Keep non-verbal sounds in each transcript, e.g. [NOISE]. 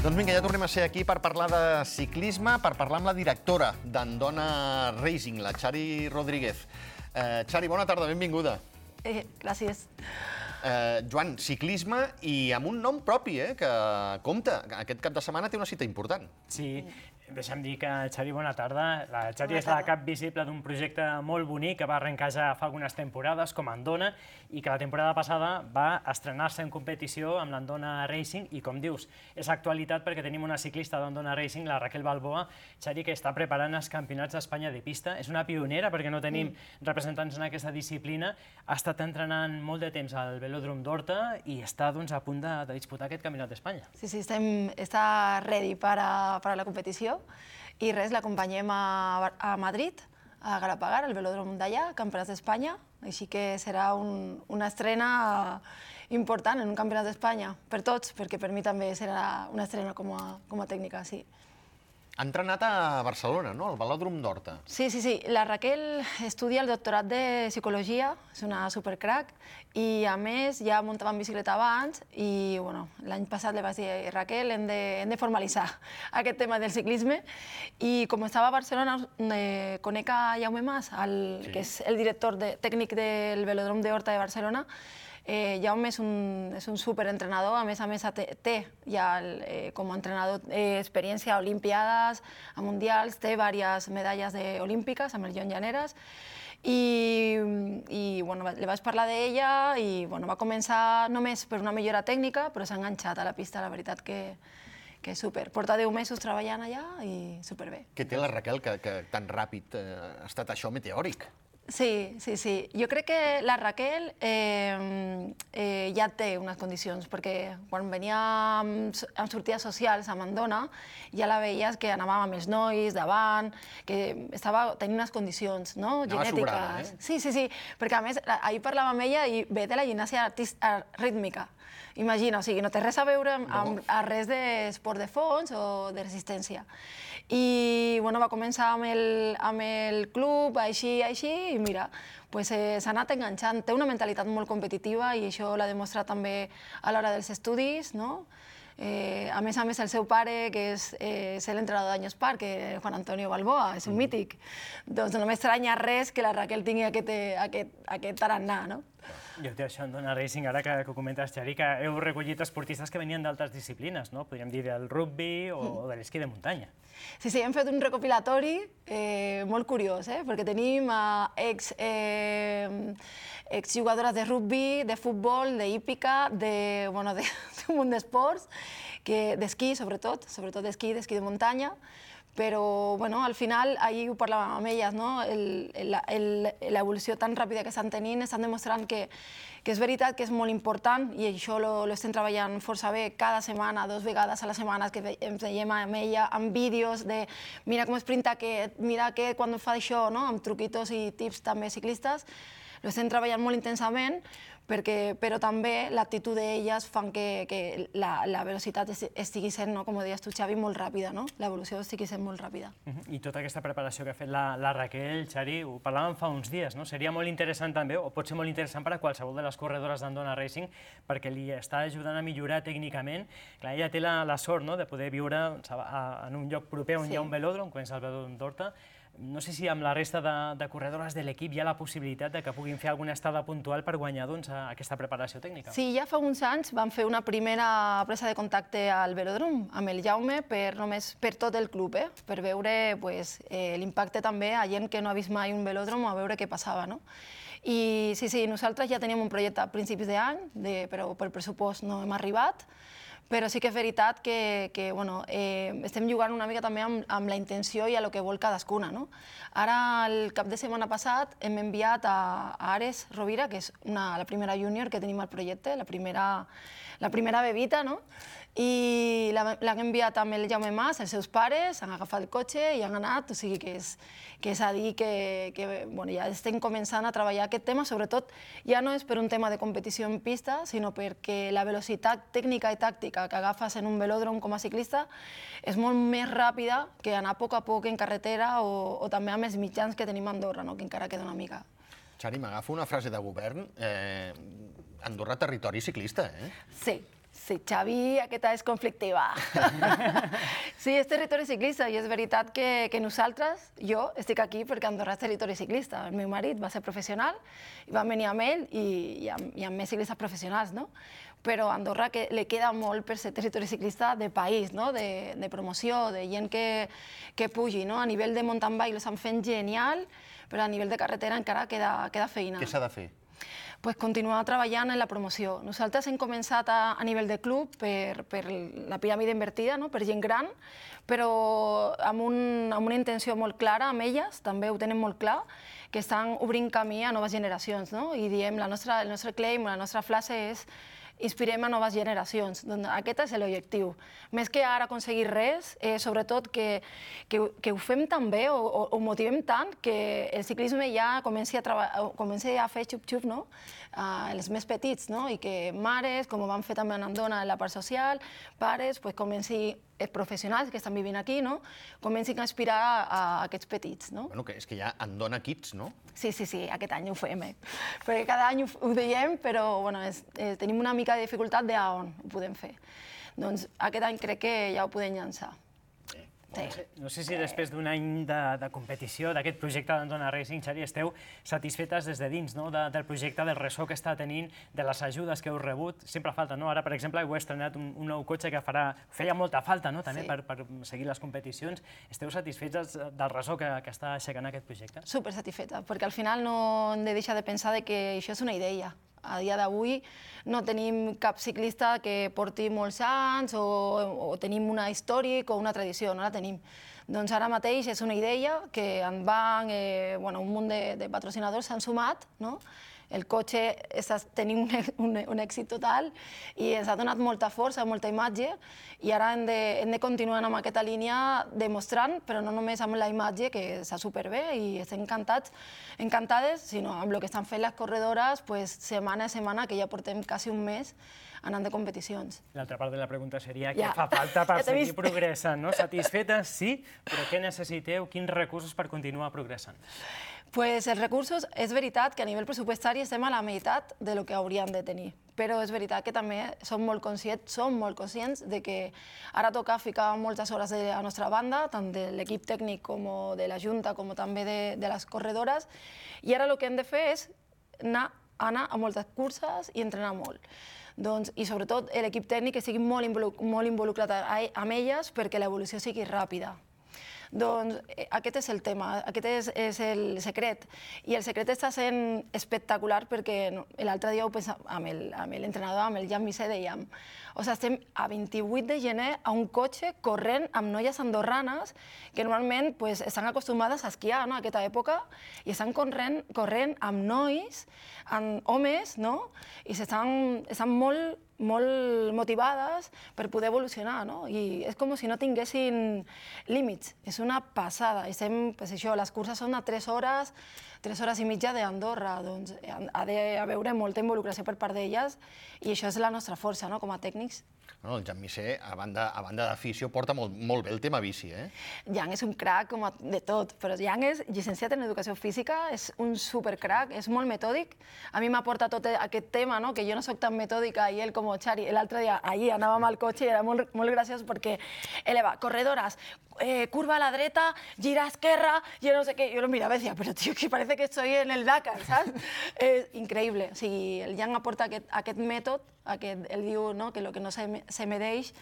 Doncs vinga, ja tornem a ser aquí per parlar de ciclisme, per parlar amb la directora d'Andona Racing, la Xari Rodríguez. Eh, Xari, bona tarda, benvinguda. Eh, gràcies. Eh, Joan, ciclisme i amb un nom propi, eh, que compta. Aquest cap de setmana té una cita important. Sí, deixa'm dir que, Xavi, bona tarda. La Xavi Bona és la cap visible d'un projecte molt bonic que va arrencar ja fa algunes temporades, com Andona, i que la temporada passada va estrenar-se en competició amb l'Andona Racing, i com dius, és actualitat perquè tenim una ciclista d'Andona Racing, la Raquel Balboa, Xavi, que està preparant els campionats d'Espanya de pista. És una pionera perquè no tenim representants en aquesta disciplina. Ha estat entrenant molt de temps al velòdrom d'Horta i està doncs, a punt de, de disputar aquest campionat d'Espanya. Sí, sí, estem, està ready per a, per a la competició i res, l'acompanyem a, a Madrid, a Galapagar, al velòdrom d'allà, campionats d'Espanya, així que serà un, una estrena important en un campionat d'Espanya, per tots, perquè per mi també serà una estrena com a, com a tècnica, sí. Ha entrenat a Barcelona, no?, al Velòdrom d'Horta. Sí, sí, sí. La Raquel estudia el doctorat de psicologia, és una supercrack, i a més ja muntava en bicicleta abans i bueno, l'any passat li vaig dir Raquel, hem de, hem de formalitzar [LAUGHS] aquest tema del ciclisme i com estava a Barcelona eh, conec a Jaume Mas, el, Sí. que és el director de, tècnic del velòdrom de Horta de Barcelona, Eh, Jaume és un, és un superentrenador, a més a més té, té ja el, eh, com a entrenador eh, experiència a Olimpiades, a Mundials, té diverses medalles de, olímpiques amb el John Llaneres i, i bueno, li vaig parlar d'ella i bueno, va començar només per una millora tècnica però s'ha enganxat a la pista, la veritat que, que és super. Porta 10 mesos treballant allà i superbé. Què té la Raquel que, que tan ràpid eh, ha estat això meteòric? Sí, sí, sí. Jo crec que la Raquel eh, eh, ja té unes condicions, perquè quan venia amb, amb sortides socials a Mandona, ja la veies que anava amb els nois davant, que estava, tenia unes condicions no? Anava genètiques. sobrada, eh? Sí, sí, sí, perquè a més ahir parlava amb ella i ve de la gimnàsia rítmica. Imagina, o sigui, no té res a veure amb, amb a res d'esport de fons o de resistència. I bueno, va començar amb el, amb el club, així, així, i mira, pues, eh, s'ha anat enganxant. Té una mentalitat molt competitiva i això l'ha demostrat també a l'hora dels estudis, no? Eh, a més a més, el seu pare, que és, eh, és l'entrenador d'Anyos Park, que és Juan Antonio Balboa, és un mític. Doncs no m'estranya res que la Raquel tingui aquest, eh, aquest, aquest tarannà, no? Jo té això en Dona Racing, ara que, que ho comentes, Xavi, que heu recollit esportistes que venien d'altres disciplines, no? Podríem dir del rugby o, o de l'esquí de muntanya. Sí, sí, hem fet un recopilatori eh, molt curiós, eh? perquè tenim eh, ex, eh, exjugadores de rugby, de futbol, de hípica, de, bueno, de, [LAUGHS] d'un munt d'esports, d'esquí sobretot, sobretot d'esquí, d'esquí de muntanya, però bueno, al final, ahir ho parlàvem amb elles, no? L'evolució tan ràpida que estan tenint, estan demostrant que, que és veritat que és molt important i això lo, lo estem treballant força bé cada setmana, dos vegades a la setmana que ens veiem amb ella, amb vídeos de mira com esprinta aquest, mira aquest quan fa això, no? amb truquitos i tips també ciclistes, lo estem treballant molt intensament, perquè, però també l'actitud d'elles fan que, que la, la velocitat es- estigui sent, no? com ho deies tu, Xavi, molt ràpida, no? l'evolució estigui sent molt ràpida. Mhm. I tota aquesta preparació que ha fet la, la Raquel, Xari, ho parlàvem fa uns dies, no? Seria molt interessant també, o pot ser molt interessant per a qualsevol de les corredores d'Andona Racing, perquè li està ajudant a millorar tècnicament. Clar, ella té la, la sort no? de poder viure doncs, a, a, en un lloc proper on Sí. hi ha un velòdrom, com és el velòdrom d'Horta. No sé si amb la resta de, de corredores de l'equip hi ha la possibilitat de que puguin fer alguna estada puntual per guanyar doncs, aquesta preparació tècnica. Sí, ja fa uns anys vam fer una primera presa de contacte al velòdrom amb el Jaume per, només per tot el club, eh? per veure pues, eh, l'impacte també a gent que no ha vist mai un velòdrom a veure què passava. No? I sí, sí, nosaltres ja teníem un projecte a principis d'any, però per pressupost no hem arribat, però sí que és veritat que, que bueno, eh, estem jugant una mica també amb, amb la intenció i a lo que vol cadascuna. No? Ara, el cap de setmana passat, hem enviat a, a Ares Rovira, que és una, la primera júnior que tenim al projecte, la primera, la primera bebita, no? i l'han enviat amb el Jaume Mas, els seus pares, han agafat el cotxe i han anat, o sigui que és, que és a dir que, que bueno, ja estem començant a treballar aquest tema, sobretot ja no és per un tema de competició en pista, sinó perquè la velocitat tècnica i tàctica que agafes en un velòdrom com a ciclista és molt més ràpida que anar a poc a poc en carretera o, o també amb els mitjans que tenim a Andorra, no? que encara queda una mica. Xari, m'agafo una frase de govern. Eh, Andorra, territori ciclista, eh? Sí, Sí, Xavi, aquesta és conflictiva. [LAUGHS] sí, és territori ciclista i és veritat que, que nosaltres, jo, estic aquí perquè Andorra és territori ciclista. El meu marit va ser professional i vam venir amb ell i, i, amb, i amb més ciclistes professionals, no? Però a Andorra que li queda molt per ser territori ciclista de país, no? de, de promoció, de gent que, que pugi. No? A nivell de mountain bike l'estan fent genial, però a nivell de carretera encara queda, queda feina. Què s'ha de fer? pues, continuar treballant en la promoció. Nosaltres hem començat a, a nivell de club per, per la piràmide invertida, no? per gent gran, però amb, un, amb una intenció molt clara amb elles, també ho tenen molt clar, que estan obrint camí a noves generacions. No? I diem, la nostra, el nostre claim, la nostra frase és inspirem a noves generacions. Doncs aquest és l'objectiu. Més que ara aconseguir res, eh, sobretot que, que, que ho fem tan bé o, o, o motivem tant que el ciclisme ja comenci a, comenci a fer xup-xup, no? Uh, els més petits, no? I que mares, com ho van fer també en Andona en la part social, pares, pues, comenci els professionals que estan vivint aquí, no? comencin a aspirar a, a aquests petits. No? Bueno, que és que ja en dona Kids, no? Sí, sí, sí, aquest any ho fem, eh? perquè cada any ho, ho diem, però bueno, és, eh, tenim una mica de dificultat de on ho podem fer. Doncs aquest any crec que ja ho podem llançar. Sí. No sé si després d'un any de, de competició, d'aquest projecte d'Andona Racing, Xavi, esteu satisfetes des de dins no? de, del projecte, del ressò que està tenint, de les ajudes que heu rebut. Sempre falta, no? Ara, per exemple, heu estrenat un, un nou cotxe que farà, feia molta falta no? també sí. per, per seguir les competicions. Esteu satisfets del ressò que, que està aixecant aquest projecte? Super satisfeta, perquè al final no hem de deixar de pensar de que això és una idea. A dia d'avui no tenim cap ciclista que porti molts anys o, o tenim una històric o una tradició, no la tenim. Doncs ara mateix és una idea que en van, eh, bueno, un munt de, de patrocinadors s'han sumat, no? El cotxe està tenint un, [LAUGHS] un, un èxit total i ens ha donat molta força, molta imatge i ara hem de, hem de continuar amb aquesta línia demostrant, però no només amb la imatge, que està superbé i estem encantats, encantades, sinó amb el que estan fent les corredores pues, setmana a setmana, que ja portem quasi un mes anant de competicions. L'altra part de la pregunta seria ja. què fa falta [LAUGHS] per ja seguir progressant, no? Satisfetes, sí, però què necessiteu, quins recursos per continuar progressant? Pues els recursos, és veritat que a nivell pressupostari estem a la meitat de lo que hauríem de tenir, però és veritat que també som molt conscients, som molt conscients de que ara toca ficar moltes hores de la nostra banda, tant de l'equip tècnic com de la Junta com també de, de les corredores, i ara el que hem de fer és anar, anar a moltes curses i entrenar molt. Doncs, I sobretot l'equip tècnic que sigui molt, involuc molt involucrat amb elles perquè l'evolució sigui ràpida. Doncs aquest és el tema, aquest és, és el secret. I el secret està sent espectacular perquè l'altre dia ho pensava amb l'entrenador, amb el Jan Misé, dèiem, o sigui, estem a 28 de gener a un cotxe corrent amb noies andorranes que normalment pues, estan acostumades a esquiar no, a aquesta època i estan corrent, corrent amb nois, amb homes, no? i estan, estan molt molt motivades per poder evolucionar, no? I és com si no tinguessin límits. És una passada. Estem, pues això, les curses són a 3 hores, 3 hores i mitja d'Andorra, doncs ha d'haver molta involucració per part d'elles i això és la nostra força, no?, com a tècnics. No, el Jan Misé, a banda, a banda d'afició, porta molt, molt bé el tema bici, eh? Jan és un crac com a, de tot, però Jan és llicenciat en Educació Física, és un supercrac, és molt metòdic. A mi m'aporta tot aquest tema, no? que jo no sóc tan metòdica, i ell com Xari, l'altre dia, ahir anàvem al cotxe i era molt, molt graciós perquè ell va, corredores, eh, curva a la dreta, gira a esquerra, jo no sé què, jo lo mirava i deia, però tio, que parece que estoy en el Dakar, saps? és [LAUGHS] increïble, o sigui, el Jan aporta aquest, aquest mètode aquest, ell diu no, que el que no se, se medeix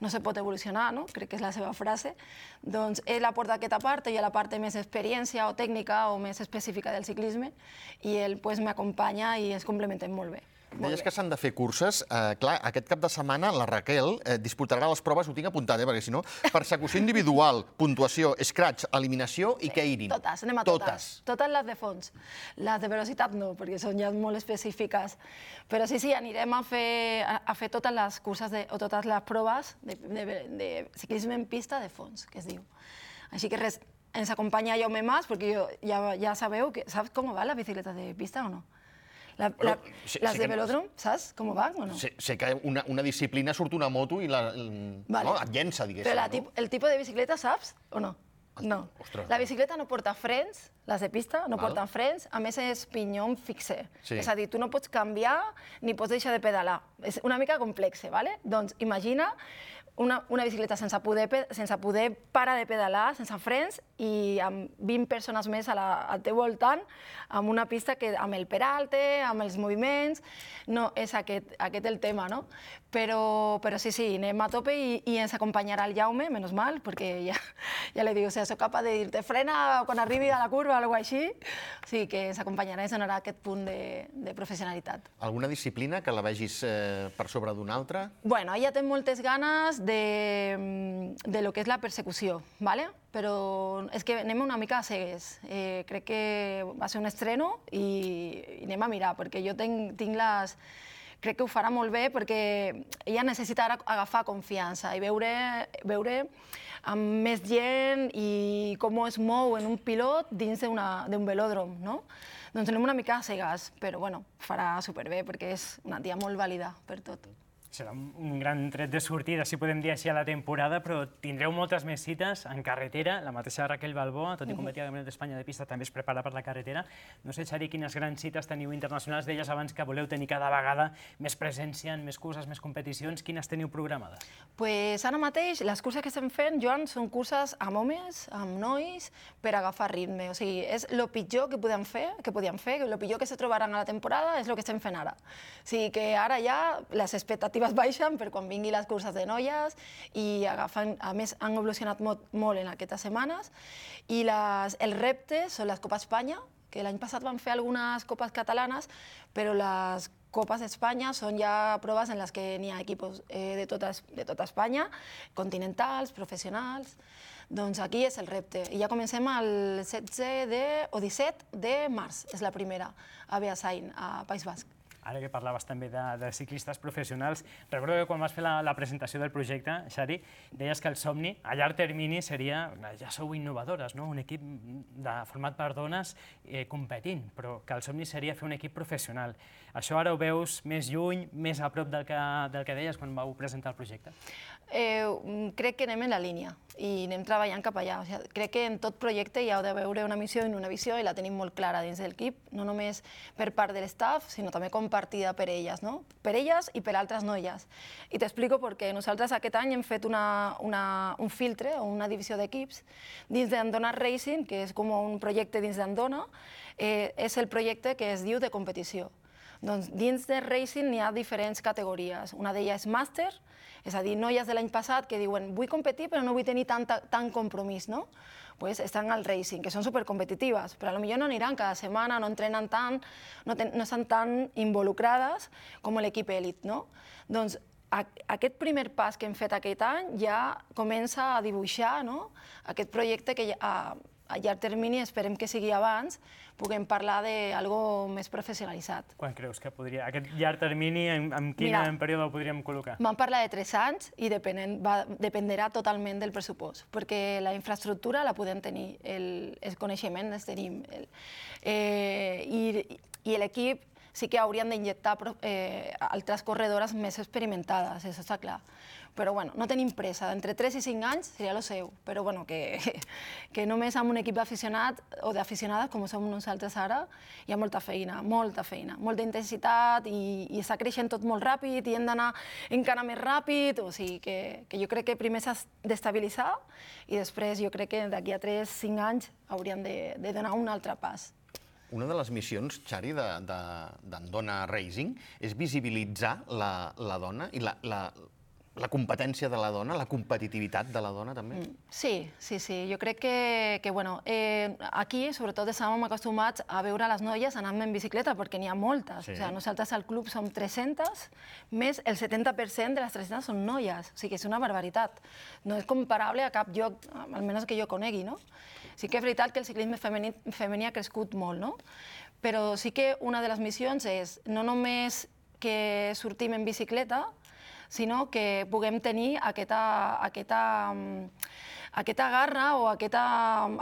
no se pot evolucionar, no? crec que és la seva frase, doncs ell aporta aquesta part, i la part més experiència o tècnica o més específica del ciclisme, i ell pues, m'acompanya i ens complementem molt bé. Deies que s'han de fer curses. Eh, clar, aquest cap de setmana la Raquel eh, disputarà les proves, ho tinc apuntat, eh, perquè si no, persecució individual, puntuació, scratch, eliminació i sí, irin. Totes, anem a totes. Totes, totes les de fons. Les de velocitat no, perquè són ja molt específiques. Però sí, sí, anirem a fer, a, a fer totes les curses de, o totes les proves de, de, de ciclisme en pista de fons, que es diu. Així que res, ens acompanya Jaume Mas, perquè jo, ja, ja sabeu que... Saps com va la bicicleta de pista o no? La, la, bueno, sé, les sé de velòdrom, no, saps com van o no? Sé, sé que una, una disciplina surt una moto i la, el, vale. no, et llença, diguéssim. Però la, no? el tipus de bicicleta saps o no? No. Ostres. La bicicleta no porta frens, les de pista no Val. porten frens, a més és pinyó fixe. Sí. És a dir, tu no pots canviar ni pots deixar de pedalar. És una mica complexe, ¿vale? Doncs imagina una, una bicicleta sense poder, sense poder parar de pedalar, sense frens, i amb 20 persones més a la, al teu voltant, amb una pista que amb el peralte, amb els moviments, no, és aquest, aquest el tema, no? Però, però sí, sí, anem a tope i, i ens acompanyarà el Jaume, menos mal, perquè ja, ja li dic, o sigui, soc capaç de dir-te frena quan arribi a la curva o alguna cosa així, o sigui que ens acompanyarà i ens donarà aquest punt de, de professionalitat. Alguna disciplina que la vegis eh, per sobre d'una altra? Bueno, ella té moltes ganes de, mm, de lo que és la persecució, ¿vale? però és que anem una mica a cegues. Eh, crec que va ser un estreno i, i anem a mirar, perquè jo tinc, tinc les... Crec que ho farà molt bé perquè ella necessita ara agafar confiança i veure, veure amb més gent i com es mou en un pilot dins d'un velòdrom, no? Doncs anem una mica a cegues, però bueno, farà superbé perquè és una tia molt vàlida per tot. Serà un gran tret de sortida, si podem dir així, a la temporada, però tindreu moltes més cites en carretera. La mateixa Raquel Balboa, tot i competir a Campionat d'Espanya de pista, també es prepara per la carretera. No sé, Xari, quines grans cites teniu internacionals. Deies abans que voleu tenir cada vegada més presència en més curses, més competicions. Quines teniu programades? pues ara mateix les curses que estem fent, Joan, són curses amb homes, amb nois, per agafar ritme. O sigui, és el pitjor que podem fer, que podíem fer, el pitjor que se trobaran a la temporada és el que estem fent ara. O sigui que ara ja les expectatives [LAUGHS] baixen per quan vingui les curses de noies i agafen, a més han evolucionat molt, molt en aquestes setmanes i les, els reptes són les Copa Espanya, que l'any passat van fer algunes copes catalanes, però les Copes d'Espanya són ja proves en les que n'hi ha equipos eh, de, tota, de tota Espanya, continentals, professionals. Doncs aquí és el repte. I ja comencem el 16 de, o 17 de març, és la primera, a Beasain, a País Basc. Ara que parlaves també de, de ciclistes professionals, recordo que quan vas fer la, la presentació del projecte, Xari, deies que el somni a llarg termini seria, ja sou innovadores, no? un equip de, format per dones eh, competint, però que el somni seria fer un equip professional. Això ara ho veus més lluny, més a prop del que, del que deies quan vau presentar el projecte? Eh, crec que anem en la línia i anem treballant cap allà. O sigui, crec que en tot projecte hi ha d'haver una missió i una visió i la tenim molt clara dins del equip, no només per part de l'estaf, sinó també compartida per elles, no? per elles i per altres noies. I t'explico perquè nosaltres aquest any hem fet una, una, un filtre o una divisió d'equips dins d'Andona Racing, que és com un projecte dins d'Andona, eh, és el projecte que es diu de competició. Doncs dins de racing n'hi ha diferents categories. Una d'elles és màster, és a dir, noies de l'any passat que diuen vull competir però no vull tenir tanta, tant compromís, no? Pues estan al racing, que són supercompetitives, però potser no aniran cada setmana, no entrenen tant, no, ten, no estan tan involucrades com l'equip èlit, no? Doncs a, aquest primer pas que hem fet aquest any ja comença a dibuixar no? aquest projecte que ja, a, a llarg termini, esperem que sigui abans, puguem parlar d'algo més professionalitzat. Quan creus que podria, aquest llarg termini, en, en quin Mira, període ho podríem col·locar? Vam parlar de 3 anys i depenent, va, dependrà totalment del pressupost, perquè la infraestructura la podem tenir, el, el coneixement els tenim, el, eh, i, i l'equip sí que haurien d'injectar eh, altres corredores més experimentades, això està clar. Però bueno, no tenim pressa, entre 3 i 5 anys seria el seu, però bueno, que, [LAUGHS] que només amb un equip d'aficionat o d'aficionades, com som nosaltres ara, hi ha molta feina, molta feina, molta intensitat i, i està creixent tot molt ràpid i hem d'anar encara més ràpid, o sigui que, que jo crec que primer s'ha d'estabilitzar i després jo crec que d'aquí a 3-5 anys hauríem de, de donar un altre pas. Una de les missions, Xari, d'Andona Racing és visibilitzar la, la dona i la, la, la competència de la dona, la competitivitat de la dona, també. Mm. Sí, sí, sí. Jo crec que, que bueno, eh, aquí, sobretot, estàvem acostumats a veure les noies anant en bicicleta, perquè n'hi ha moltes. Sí. O sigui, nosaltres al club som 300, més el 70% de les 300 són noies. O sigui, és una barbaritat. No és comparable a cap lloc, almenys que jo conegui, no? Sí que és veritat que el ciclisme femení, femení ha crescut molt, no? Però sí que una de les missions és no només que sortim en bicicleta, sinó que puguem tenir aquesta, aquesta, mm, aquesta garra o aquesta,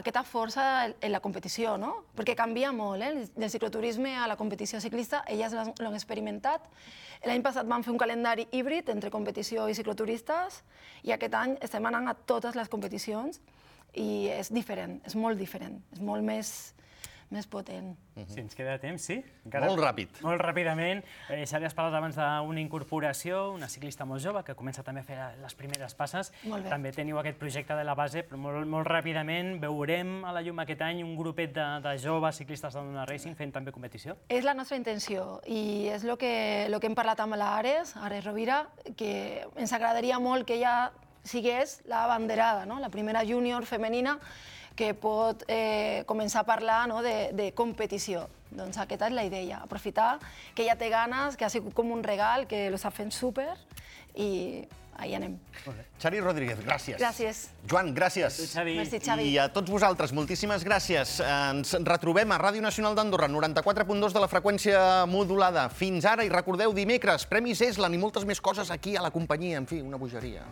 aquesta força en la competició, no? Perquè canvia molt, eh? Del cicloturisme a la competició ciclista, elles l'han experimentat. L'any passat vam fer un calendari híbrid entre competició i cicloturistes i aquest any estem anant a totes les competicions i és diferent, és molt diferent, és molt més, més potent. Si ens queda temps, sí? Molt ràpid. Molt ràpidament. Eh, Xavi, has parlat abans d'una incorporació, una ciclista molt jove que comença també a fer les primeres passes. Molt bé. També teniu aquest projecte de la base, però molt, molt ràpidament veurem a la llum aquest any un grupet de, de joves ciclistes de Dona Racing fent també competició. És la nostra intenció i és el que, lo que hem parlat amb l'Ares, Ares Rovira, que ens agradaria molt que ella sigués la banderada, no? la primera júnior femenina que pot eh, començar a parlar no, de, de competició. Doncs aquesta és la idea, aprofitar que ella té ganes, que ha sigut com un regal, que l'està fent súper i ahí anem. Xavi Rodríguez, gràcies. Gràcies. Joan, gràcies. Tu, Xavi. Merci, Xavi. I a tots vosaltres, moltíssimes gràcies. Ens retrobem a Ràdio Nacional d'Andorra, 94.2 de la freqüència modulada. Fins ara, i recordeu, dimecres, Premis Eslan i moltes més coses aquí a la companyia. En fi, una bogeria.